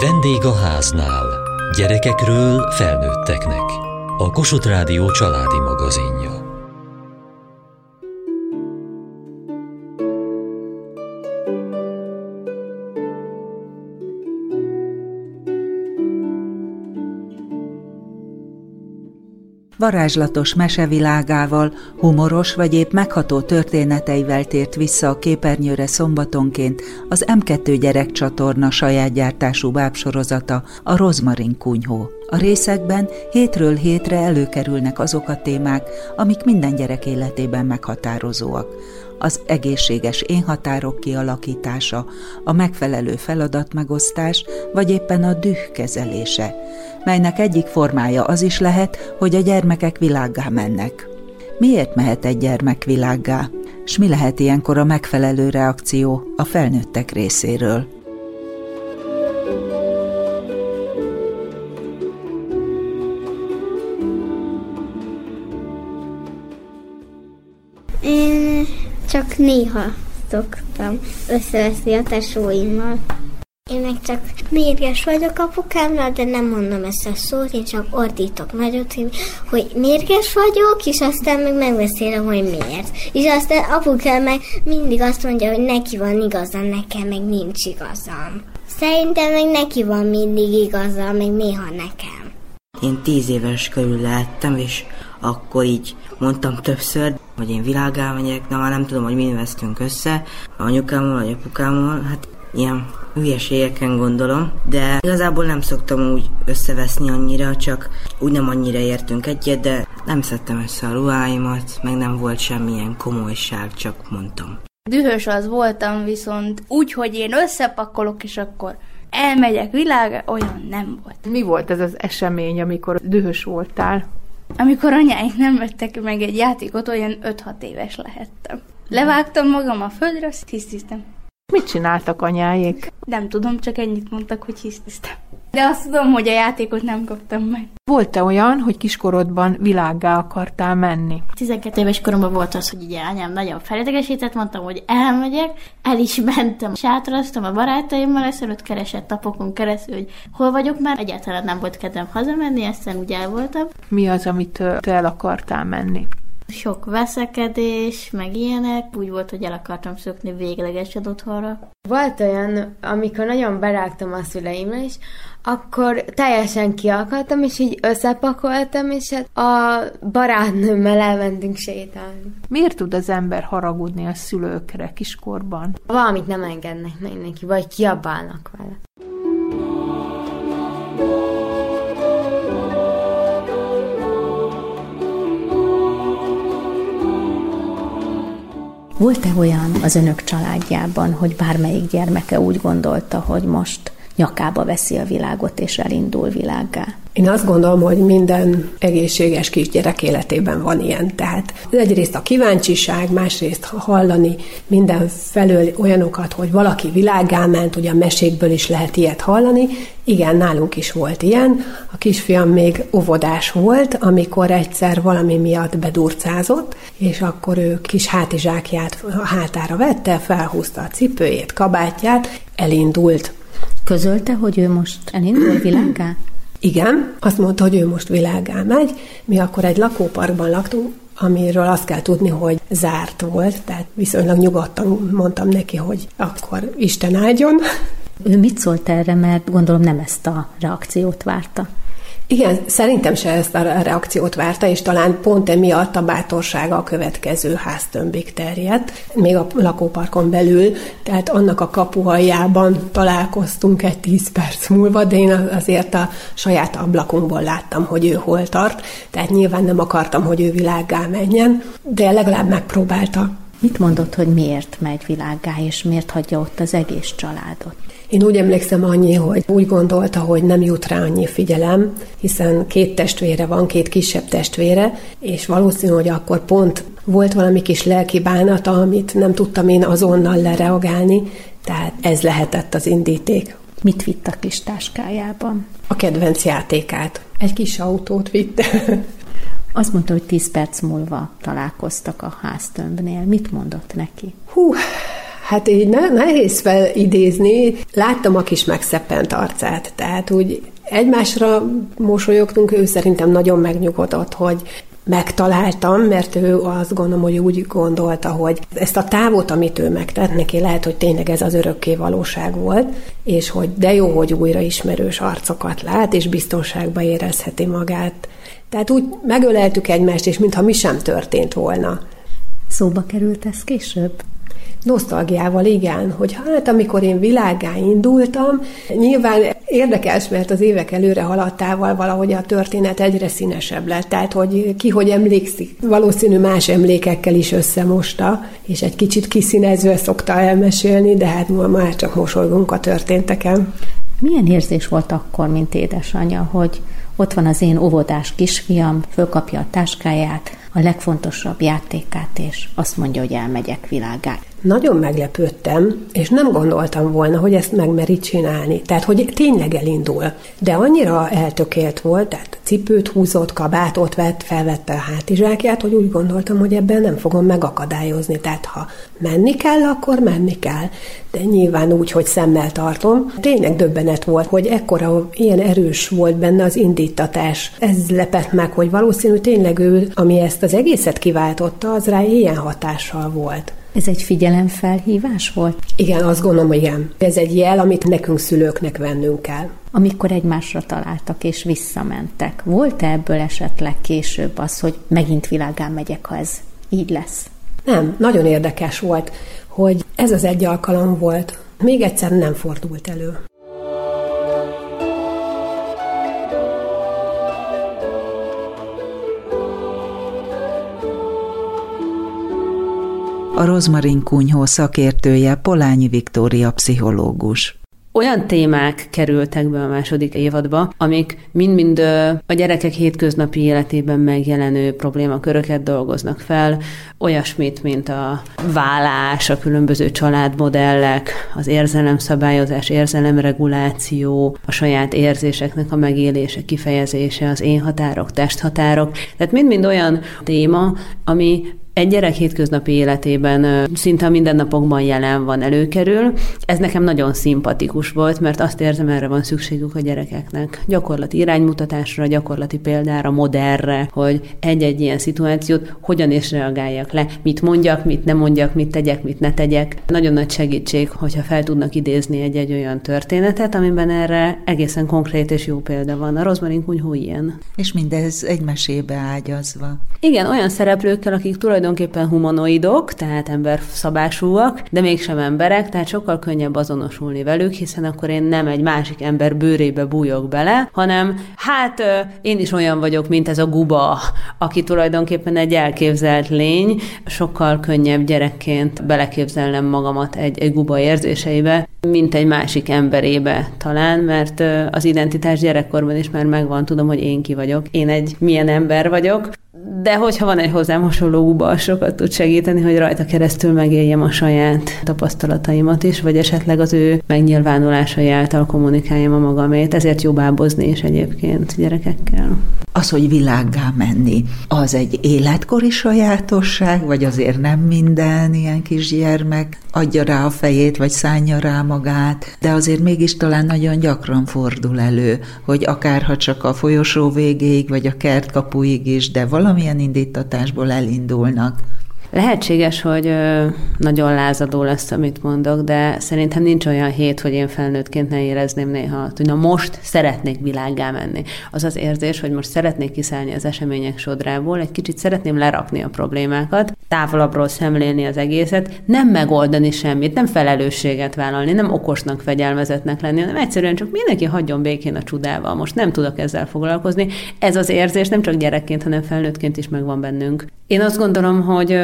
Vendég a háznál. Gyerekekről felnőtteknek. A Kossuth Rádió családi magazinja. Varázslatos mesevilágával, humoros vagy épp megható történeteivel tért vissza a képernyőre szombatonként az M2 gyerekcsatorna saját gyártású bábsorozata, a Rozmarin kunyhó. A részekben hétről hétre előkerülnek azok a témák, amik minden gyerek életében meghatározóak az egészséges énhatárok kialakítása, a megfelelő feladatmegosztás, vagy éppen a düh kezelése, melynek egyik formája az is lehet, hogy a gyermekek világgá mennek. Miért mehet egy gyermek világgá? S mi lehet ilyenkor a megfelelő reakció a felnőttek részéről? Néha szoktam összeveszni a tesóimmal. Én meg csak mérges vagyok apukámnál, de nem mondom ezt a szót, én csak ordítok nagyot, hogy mérges vagyok, és aztán meg megbeszélem, hogy miért. És aztán apukám meg mindig azt mondja, hogy neki van igaza, nekem meg nincs igazam. Szerintem meg neki van mindig igaza, meg néha nekem. Én tíz éves körül lettem, és akkor így mondtam többször, hogy én világá megyek, de már nem tudom, hogy mi vesztünk össze, anyukámmal, vagy apukámmal, hát ilyen hülyeségeken gondolom, de igazából nem szoktam úgy összeveszni annyira, csak úgy nem annyira értünk egyet, de nem szedtem össze a ruháimat, meg nem volt semmilyen komolyság, csak mondtam. Dühös az voltam, viszont úgy, hogy én összepakolok, és akkor elmegyek világra, olyan nem volt. Mi volt ez az esemény, amikor dühös voltál? Amikor anyáink nem vettek meg egy játékot, olyan 5-6 éves lehettem. Levágtam magam a földre, azt hisztisztem. Mit csináltak anyáik? Nem tudom, csak ennyit mondtak, hogy hisztisztem. De azt tudom, hogy a játékot nem kaptam meg. Volt-e olyan, hogy kiskorodban világgá akartál menni? 12 éves koromban volt az, hogy ugye anyám nagyon felidegesített, mondtam, hogy elmegyek, el is mentem, sátraztam a barátaimmal, ezelőtt keresett tapokon keresztül, hogy hol vagyok már, egyáltalán nem volt kedvem hazamenni, aztán úgy el voltam. Mi az, amit te el akartál menni? Sok veszekedés, meg ilyenek. Úgy volt, hogy el akartam szökni véglegesen otthonra. Volt olyan, amikor nagyon berágtam a szüleimre is, akkor teljesen kiakartam, és így összepakoltam, és hát a barátnőmmel elmentünk sétálni. Miért tud az ember haragudni a szülőkre kiskorban? Valamit nem engednek meg neki, vagy kiabálnak vele. Volt-e olyan az önök családjában, hogy bármelyik gyermeke úgy gondolta, hogy most nyakába veszi a világot és elindul világgá? Én azt gondolom, hogy minden egészséges kisgyerek életében van ilyen. Tehát egyrészt a kíváncsiság, másrészt hallani minden felől olyanokat, hogy valaki világá ment, ugye a mesékből is lehet ilyet hallani. Igen, nálunk is volt ilyen. A kisfiam még óvodás volt, amikor egyszer valami miatt bedurcázott, és akkor ő kis hátizsákját a hátára vette, felhúzta a cipőjét, kabátját, elindult. Közölte, hogy ő most elindul világá? Igen, azt mondta, hogy ő most világá megy. Mi akkor egy lakóparkban laktunk, amiről azt kell tudni, hogy zárt volt, tehát viszonylag nyugodtan mondtam neki, hogy akkor Isten áldjon. Ő mit szólt erre, mert gondolom nem ezt a reakciót várta. Igen, szerintem se ezt a reakciót várta, és talán pont emiatt a bátorsága a következő háztömbig terjedt, még a lakóparkon belül, tehát annak a kapuhajában találkoztunk egy tíz perc múlva, de én azért a saját ablakunkból láttam, hogy ő hol tart, tehát nyilván nem akartam, hogy ő világgá menjen, de legalább megpróbálta. Mit mondott, hogy miért megy világgá, és miért hagyja ott az egész családot? Én úgy emlékszem annyi, hogy úgy gondolta, hogy nem jut rá annyi figyelem, hiszen két testvére van, két kisebb testvére, és valószínű, hogy akkor pont volt valami kis lelki bánata, amit nem tudtam én azonnal lereagálni, tehát ez lehetett az indíték. Mit vitt a kis táskájában? A kedvenc játékát. Egy kis autót vitt. Azt mondta, hogy tíz perc múlva találkoztak a háztömbnél. Mit mondott neki? Hú, Hát így ne, nehéz felidézni. Láttam a kis megszeppent arcát, tehát úgy egymásra mosolyogtunk, ő szerintem nagyon megnyugodott, hogy megtaláltam, mert ő azt gondolom, hogy úgy gondolta, hogy ezt a távot, amit ő megtett, neki lehet, hogy tényleg ez az örökké valóság volt, és hogy de jó, hogy újra ismerős arcokat lát, és biztonságban érezheti magát. Tehát úgy megöleltük egymást, és mintha mi sem történt volna. Szóba került ez később? Nosztalgiával, igen, hogy hát amikor én világá indultam, nyilván érdekes, mert az évek előre haladtával valahogy a történet egyre színesebb lett, tehát hogy ki hogy emlékszik, valószínű más emlékekkel is összemosta, és egy kicsit kiszínezve szokta elmesélni, de hát ma már csak mosolygunk a történteken. Milyen érzés volt akkor, mint édesanyja, hogy ott van az én óvodás kisfiam, fölkapja a táskáját, a legfontosabb játékát, és azt mondja, hogy elmegyek világát. Nagyon meglepődtem, és nem gondoltam volna, hogy ezt megmeri csinálni. Tehát, hogy tényleg elindul. De annyira eltökélt volt, tehát cipőt húzott, kabátot vett, felvette a hátizsákját, hogy úgy gondoltam, hogy ebben nem fogom megakadályozni. Tehát, ha menni kell, akkor menni kell. De nyilván úgy, hogy szemmel tartom. Tényleg döbbenet volt, hogy ekkora ilyen erős volt benne az indítatás. Ez lepett meg, hogy valószínű tényleg ő, ami ezt az egészet kiváltotta, az rá ilyen hatással volt. Ez egy figyelemfelhívás volt? Igen, azt gondolom, hogy igen. Ez egy jel, amit nekünk szülőknek vennünk kell. Amikor egymásra találtak és visszamentek, volt-e ebből esetleg később az, hogy megint világán megyek, ha ez így lesz? Nem, nagyon érdekes volt, hogy ez az egy alkalom volt. Még egyszer nem fordult elő. A Rozmarin Kunyhó szakértője Polányi Viktória pszichológus olyan témák kerültek be a második évadba, amik mind-mind a gyerekek hétköznapi életében megjelenő problémaköröket dolgoznak fel, olyasmit, mint a vállás, a különböző családmodellek, az érzelemszabályozás, érzelemreguláció, a saját érzéseknek a megélése, kifejezése, az én határok, testhatárok. Tehát mind-mind olyan téma, ami egy gyerek hétköznapi életében szinte a mindennapokban jelen van, előkerül. Ez nekem nagyon szimpatikus volt, mert azt érzem, erre van szükségük a gyerekeknek. Gyakorlati iránymutatásra, gyakorlati példára, modernre, hogy egy-egy ilyen szituációt hogyan is reagáljak le, mit mondjak, mit nem mondjak, mit tegyek, mit ne tegyek. Nagyon nagy segítség, hogyha fel tudnak idézni egy-egy olyan történetet, amiben erre egészen konkrét és jó példa van. A Rozmarin kunyhó ilyen. És mindez egy mesébe ágyazva. Igen, olyan szereplőkkel, akik tulajdonképpen tulajdonképpen humanoidok, tehát emberszabásúak, de mégsem emberek, tehát sokkal könnyebb azonosulni velük, hiszen akkor én nem egy másik ember bőrébe bújok bele, hanem hát én is olyan vagyok, mint ez a guba, aki tulajdonképpen egy elképzelt lény, sokkal könnyebb gyerekként beleképzelnem magamat egy, egy guba érzéseibe, mint egy másik emberébe talán, mert az identitás gyerekkorban is már megvan, tudom, hogy én ki vagyok, én egy milyen ember vagyok, de hogyha van egy hozzám hasonló uba, sokat tud segíteni, hogy rajta keresztül megéljem a saját tapasztalataimat is, vagy esetleg az ő megnyilvánulásai által kommunikáljam a magamét. Ezért jó bábozni is egyébként gyerekekkel. Az, hogy világgá menni, az egy életkori sajátosság, vagy azért nem minden ilyen kisgyermek adja rá a fejét, vagy szánja rá magát, de azért mégis talán nagyon gyakran fordul elő, hogy akár ha csak a folyosó végéig, vagy a kert kapuig is, de valamilyen indítatásból elindulnak. Lehetséges, hogy nagyon lázadó lesz, amit mondok, de szerintem nincs olyan hét, hogy én felnőttként ne érezném néha, hogy na most szeretnék világgá menni. Az az érzés, hogy most szeretnék kiszállni az események sodrából, egy kicsit szeretném lerakni a problémákat, távolabbról szemlélni az egészet, nem megoldani semmit, nem felelősséget vállalni, nem okosnak, fegyelmezetnek lenni, hanem egyszerűen csak mindenki hagyjon békén a csodával. Most nem tudok ezzel foglalkozni. Ez az érzés nem csak gyerekként, hanem felnőttként is megvan bennünk. Én azt gondolom, hogy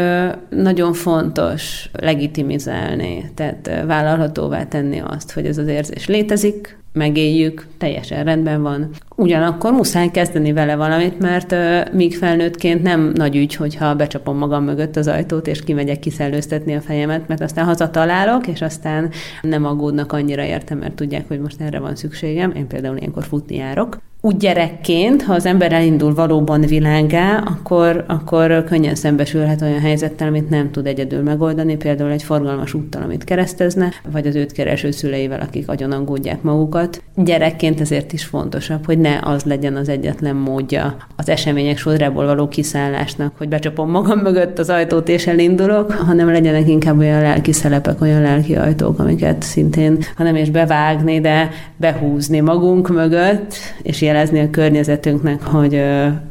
nagyon fontos legitimizálni, tehát vállalhatóvá tenni azt, hogy ez az érzés létezik, megéljük, teljesen rendben van. Ugyanakkor muszáj kezdeni vele valamit, mert uh, míg felnőttként nem nagy ügy, hogyha becsapom magam mögött az ajtót, és kimegyek kiszellőztetni a fejemet, mert aztán hazatalálok, és aztán nem aggódnak annyira értem, mert tudják, hogy most erre van szükségem. Én például ilyenkor futni járok. Úgy gyerekként, ha az ember elindul valóban világá, akkor, akkor könnyen szembesülhet olyan helyzettel, amit nem tud egyedül megoldani, például egy forgalmas úttal, amit keresztezne, vagy az őt kereső szüleivel, akik agyon aggódják magukat. Gyerekként ezért is fontosabb, hogy ne az legyen az egyetlen módja az események sodrából való kiszállásnak, hogy becsapom magam mögött az ajtót és elindulok, hanem legyenek inkább olyan lelki szelepek, olyan lelki ajtók, amiket szintén, hanem is bevágni, de behúzni magunk mögött, és jelezni a környezetünknek, hogy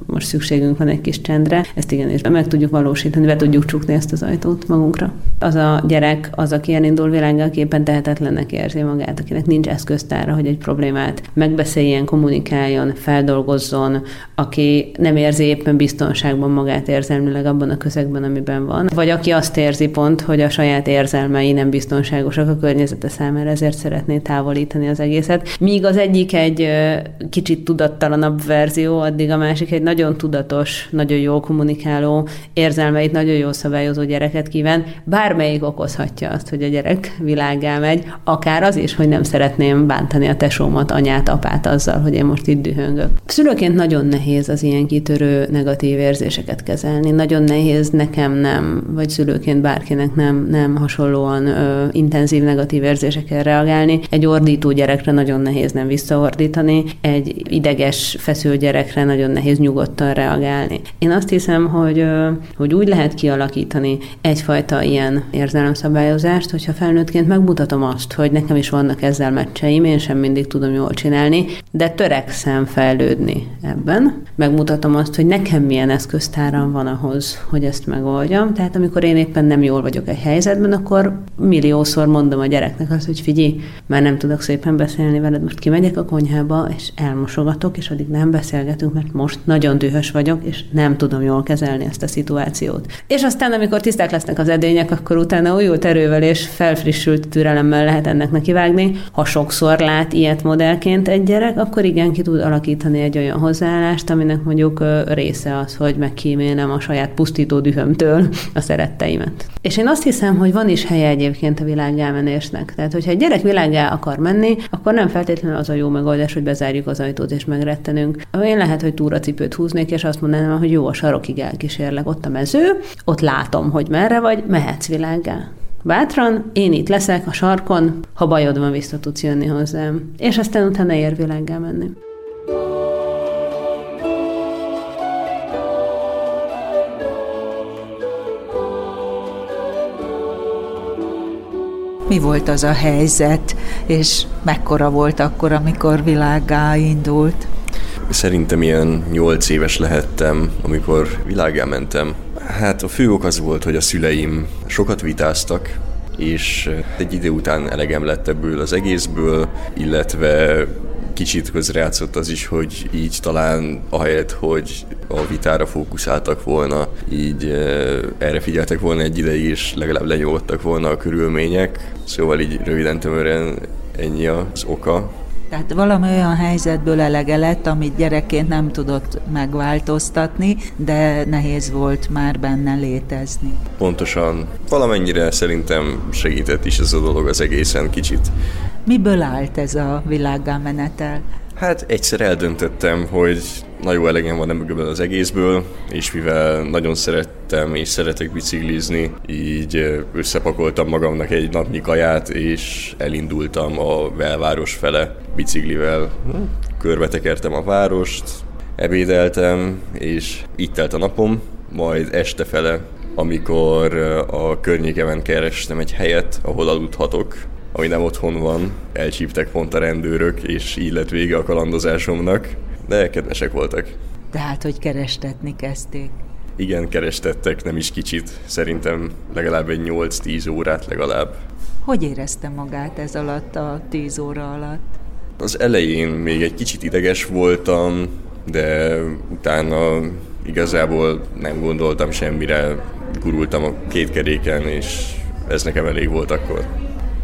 most szükségünk van egy kis csendre, ezt igenis meg tudjuk valósítani, be tudjuk csukni ezt az ajtót magunkra. Az a gyerek, az, aki elindul világgal képen tehetetlennek érzi magát, akinek nincs eszköztára, hogy egy problémát megbeszéljen, kommunikáljon, feldolgozzon, aki nem érzi éppen biztonságban magát érzelmileg abban a közegben, amiben van, vagy aki azt érzi pont, hogy a saját érzelmei nem biztonságosak a környezete számára, ezért szeretné távolítani az egészet. Míg az egyik egy kicsit tudattalanabb verzió, addig a másik egy nagyon tudatos, nagyon jó kommunikáló, érzelmeit nagyon jó szabályozó gyereket kíván. Bármelyik okozhatja azt, hogy a gyerek világá megy, akár az is, hogy nem szeretném bántani a tesómat, anyát, apát azzal, hogy én most itt dühöngök. Szülőként nagyon nehéz az ilyen kitörő negatív érzéseket kezelni. Nagyon nehéz nekem nem, vagy szülőként bárkinek nem, nem hasonlóan ö, intenzív negatív érzésekkel reagálni. Egy ordító gyerekre nagyon nehéz nem visszaordítani, egy ideges, feszül gyerekre nagyon nehéz nyugodtan reagálni. Én azt hiszem, hogy, hogy úgy lehet kialakítani egyfajta ilyen érzelemszabályozást, hogyha felnőttként megmutatom azt, hogy nekem is vannak ezzel meccseim, én sem mindig tudom jól csinálni, de törekszem fejlődni ebben. Megmutatom azt, hogy nekem milyen eszköztáram van ahhoz, hogy ezt megoldjam. Tehát amikor én éppen nem jól vagyok egy helyzetben, akkor milliószor mondom a gyereknek azt, hogy figyelj, már nem tudok szépen beszélni veled, most kimegyek a konyhába, és elmosogatok, és addig nem beszélgetünk, mert most nagyon dühös vagyok, és nem tudom jól kezelni ezt a szituációt. És aztán, amikor tiszták lesznek az edények, akkor utána újult erővel és felfrissült türelemmel lehet ennek nekivágni. Ha sokszor lát ilyet modellként egy gyerek, akkor igen, ki tud alakítani egy olyan hozzáállást, aminek mondjuk része az, hogy megkímélem a saját pusztító dühömtől a szeretteimet. És én azt hiszem, hogy van is helye egyébként a világgámenésnek. Tehát, hogyha egy gyerek világgá akar menni, akkor nem feltétlenül az a jó megoldás, hogy bezárjuk az ajtót és megrettenünk. Én lehet, hogy túracipőt húznék, és azt mondanám, hogy jó, a sarokig elkísérlek. Ott a mező, ott látom, hogy merre vagy, mehetsz világgá. Bátran, én itt leszek a sarkon, ha bajod van, vissza tudsz jönni hozzám. És aztán utána ér világgá menni. Mi volt az a helyzet, és mekkora volt akkor, amikor világgá indult? Szerintem ilyen nyolc éves lehettem, amikor világá mentem. Hát a fő ok az volt, hogy a szüleim sokat vitáztak, és egy idő után elegem lett ebből az egészből, illetve kicsit közrejátszott az is, hogy így talán ahelyett, hogy a vitára fókuszáltak volna, így erre figyeltek volna egy ideig, és legalább lenyugodtak volna a körülmények. Szóval így röviden tömören ennyi az oka. Tehát valami olyan helyzetből elege lett, amit gyerekként nem tudott megváltoztatni, de nehéz volt már benne létezni. Pontosan. Valamennyire szerintem segített is ez a dolog az egészen kicsit. Miből állt ez a világgá menetel? Hát egyszer eldöntöttem, hogy na jó elegem van ebből az egészből, és mivel nagyon szerettem és szeretek biciklizni, így összepakoltam magamnak egy napnyi kaját, és elindultam a belváros fele biciklivel. Körbetekertem a várost, ebédeltem, és itt telt a napom, majd este fele, amikor a környékemen kerestem egy helyet, ahol aludhatok, ami nem otthon van, elcsíptek pont a rendőrök, és így lett vége a kalandozásomnak, de kedvesek voltak. Tehát, hogy kerestetni kezdték. Igen, kerestettek, nem is kicsit. Szerintem legalább egy 8-10 órát legalább. Hogy érezte magát ez alatt a 10 óra alatt? Az elején még egy kicsit ideges voltam, de utána igazából nem gondoltam semmire, gurultam a két keréken, és ez nekem elég volt akkor.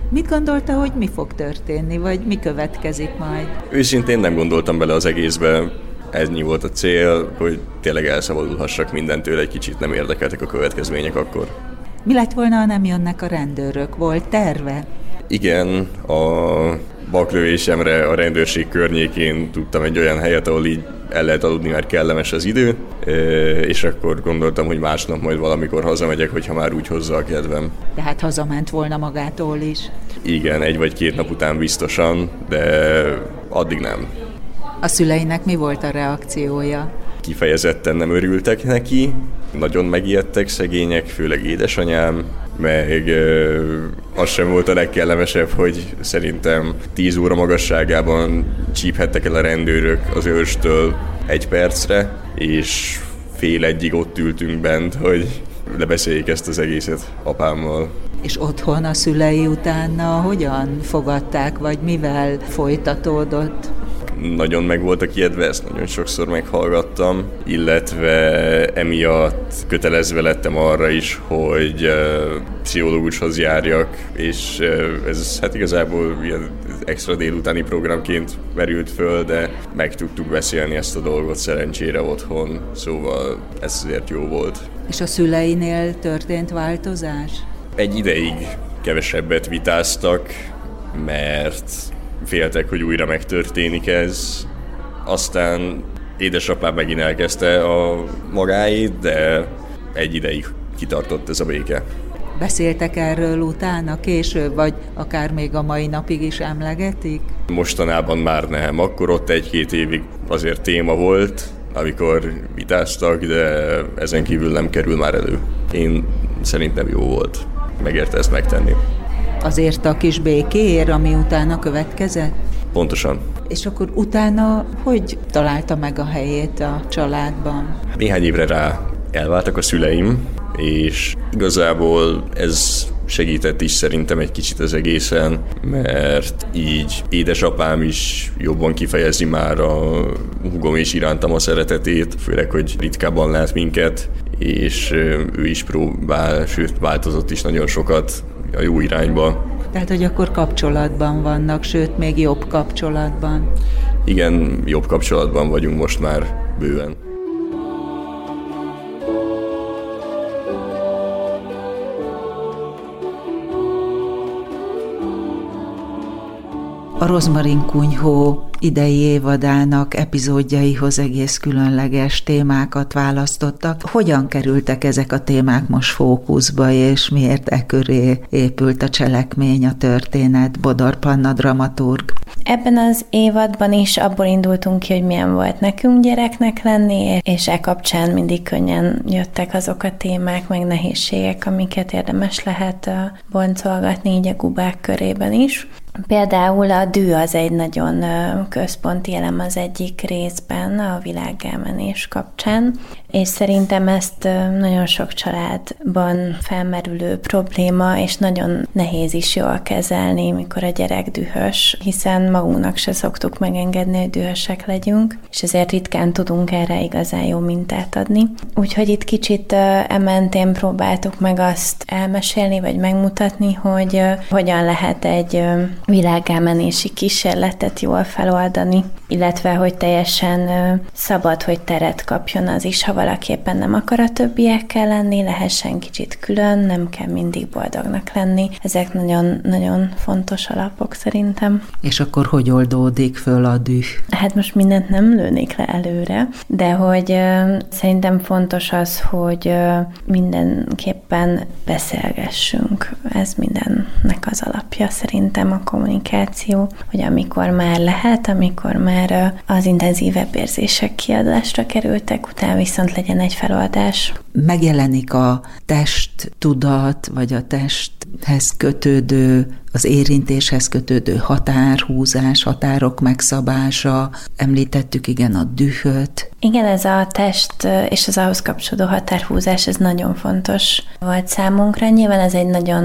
Mit gondolta, hogy mi fog történni, vagy mi következik majd? Őszintén nem gondoltam bele az egészbe. Ez volt a cél, hogy tényleg elszabadulhassak mindentől, egy kicsit nem érdekeltek a következmények akkor. Mi lett volna, ha nem jönnek a rendőrök? Volt terve? Igen, a vaklövésemre a rendőrség környékén tudtam egy olyan helyet, ahol így el lehet aludni, mert kellemes az idő, és akkor gondoltam, hogy másnap majd valamikor hazamegyek, hogyha már úgy hozza a kedvem. De hát hazament volna magától is. Igen, egy vagy két nap után biztosan, de addig nem. A szüleinek mi volt a reakciója? Kifejezetten nem örültek neki, nagyon megijedtek szegények, főleg édesanyám, meg az sem volt a legkellemesebb, hogy szerintem 10 óra magasságában csíphettek el a rendőrök az őrstől egy percre, és fél egyig ott ültünk bent, hogy lebeszéljék ezt az egészet apámmal. És otthon a szülei utána hogyan fogadták, vagy mivel folytatódott? Nagyon meg voltak ijedve, ezt nagyon sokszor meghallgattam, illetve emiatt kötelezve lettem arra is, hogy pszichológushoz járjak, és ez hát igazából ilyen extra délutáni programként merült föl, de meg tudtuk beszélni ezt a dolgot szerencsére otthon, szóval ez azért jó volt. És a szüleinél történt változás? Egy ideig kevesebbet vitáztak, mert féltek, hogy újra megtörténik ez. Aztán édesapám megint elkezdte a magáit, de egy ideig kitartott ez a béke. Beszéltek erről utána, később, vagy akár még a mai napig is emlegetik? Mostanában már nem. Akkor ott egy-két évig azért téma volt, amikor vitáztak, de ezen kívül nem kerül már elő. Én szerintem jó volt. Megérte ezt megtenni azért a kis békéért, ami utána következett? Pontosan. És akkor utána hogy találta meg a helyét a családban? Néhány évre rá elváltak a szüleim, és igazából ez segített is szerintem egy kicsit az egészen, mert így édesapám is jobban kifejezi már a hugom és irántam a szeretetét, főleg, hogy ritkábban lát minket, és ő is próbál, sőt változott is nagyon sokat a jó irányba. Tehát, hogy akkor kapcsolatban vannak, sőt, még jobb kapcsolatban. Igen, jobb kapcsolatban vagyunk most már bőven. A Rozmarin Kunyhó idei évadának epizódjaihoz egész különleges témákat választottak. Hogyan kerültek ezek a témák most fókuszba, és miért e köré épült a cselekmény, a történet, Bodor Panna dramaturg? Ebben az évadban is abból indultunk ki, hogy milyen volt nekünk gyereknek lenni, és e kapcsán mindig könnyen jöttek azok a témák, meg nehézségek, amiket érdemes lehet boncolgatni így a gubák körében is. Például a dű az egy nagyon központi elem az egyik részben a világelmenés kapcsán, és szerintem ezt nagyon sok családban felmerülő probléma, és nagyon nehéz is jól kezelni, mikor a gyerek dühös, hiszen magunknak se szoktuk megengedni, hogy dühösek legyünk, és ezért ritkán tudunk erre igazán jó mintát adni. Úgyhogy itt kicsit ementén próbáltuk meg azt elmesélni, vagy megmutatni, hogy hogyan lehet egy világelmenési kísérletet jól feloldani, illetve hogy teljesen szabad, hogy teret kapjon az is, ha valaki éppen nem akar a többiekkel lenni, lehessen kicsit külön, nem kell mindig boldognak lenni. Ezek nagyon-nagyon fontos alapok szerintem. És akkor hogy oldódik föl a düh? Hát most mindent nem lőnék le előre, de hogy szerintem fontos az, hogy uh, mindenképpen beszélgessünk. Ez mindennek az alapja szerintem a kommunikáció, hogy amikor már lehet, amikor már az intenzívebb érzések kiadásra kerültek, utána viszont legyen egy feloldás. Megjelenik a test tudat, vagy a testhez kötődő az érintéshez kötődő határhúzás, határok megszabása, említettük igen a dühöt. Igen, ez a test és az ahhoz kapcsolódó határhúzás, ez nagyon fontos volt számunkra. Nyilván ez egy nagyon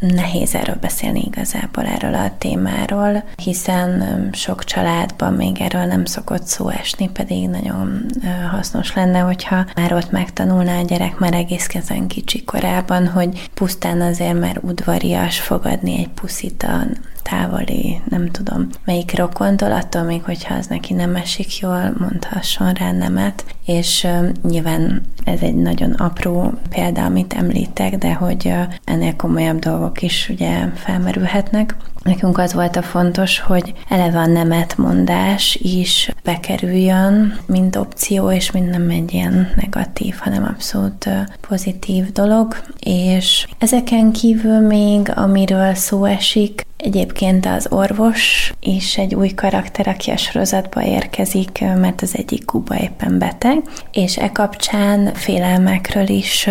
nehéz erről beszélni igazából, erről a témáról, hiszen sok családban még erről nem szokott szó esni, pedig nagyon hasznos lenne, hogyha már ott megtanulná a gyerek már egészen kicsi korában, hogy pusztán azért, mert udvarias fogadni egy puszit a távoli, nem tudom, melyik rokontól, attól még, hogyha az neki nem esik jól, mondhasson rá nemet, és nyilván ez egy nagyon apró példa, amit említek, de hogy ennél komolyabb dolgok is ugye felmerülhetnek. Nekünk az volt a fontos, hogy eleve a nemetmondás is bekerüljön, mint opció, és mind nem egy ilyen negatív, hanem abszolút pozitív dolog. És ezeken kívül még, amiről szó esik, Egyébként az orvos is egy új karakter, aki a sorozatba érkezik, mert az egyik kuba éppen beteg, és e kapcsán félelmekről is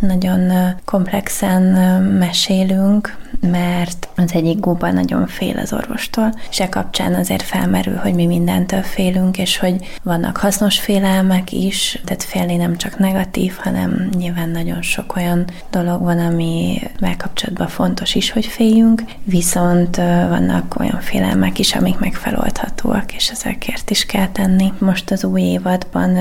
nagyon komplexen mesélünk, mert az egyik guba nagyon fél az orvostól, és e kapcsán azért felmerül, hogy mi mindentől félünk, és hogy vannak hasznos félelmek is, tehát félni nem csak negatív, hanem nyilván nagyon sok olyan dolog van, ami kapcsolatban fontos is, hogy féljünk, viszont vannak olyan félelmek is, amik meg feloldhatóak, és ezekért is kell tenni. Most az új évadban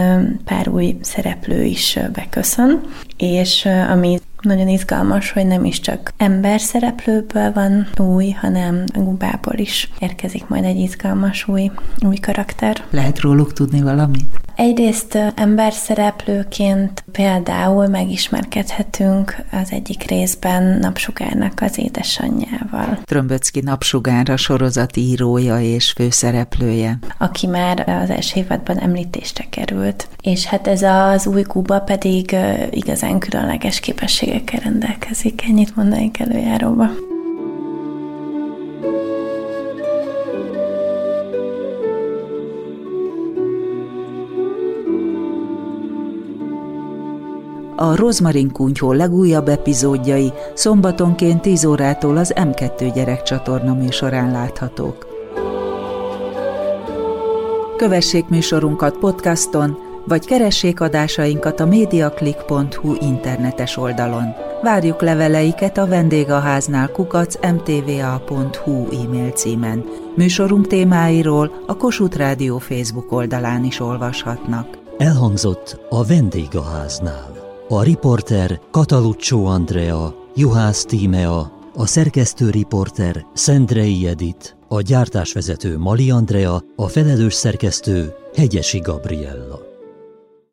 pár új szereplő is beköszön, és ami nagyon izgalmas, hogy nem is csak ember szereplőből van új, hanem Gubából is érkezik majd egy izgalmas új, új karakter. Lehet róluk tudni valamit? Egyrészt ember szereplőként például megismerkedhetünk az egyik részben Napsugárnak az édesanyjával. Trömböcki Napsugár a sorozat írója és főszereplője. Aki már az első évadban említésre került. És hát ez az új Kuba pedig igazán különleges képességekkel rendelkezik. Ennyit mondanék előjáróba. A Rozmarin Kunyhó legújabb epizódjai szombatonként 10 órától az M2 gyerekcsatorna műsorán láthatók. Kövessék műsorunkat podcaston, vagy keressék adásainkat a mediaclick.hu internetes oldalon. Várjuk leveleiket a vendégháznál kukac mtva.hu e-mail címen. Műsorunk témáiról a Kossuth Rádió Facebook oldalán is olvashatnak. Elhangzott a vendégháznál. A riporter Kataluccio Andrea, Juhász Tímea, a szerkesztő riporter Szendrei Edit, a gyártásvezető Mali Andrea, a felelős szerkesztő Hegyesi Gabriella.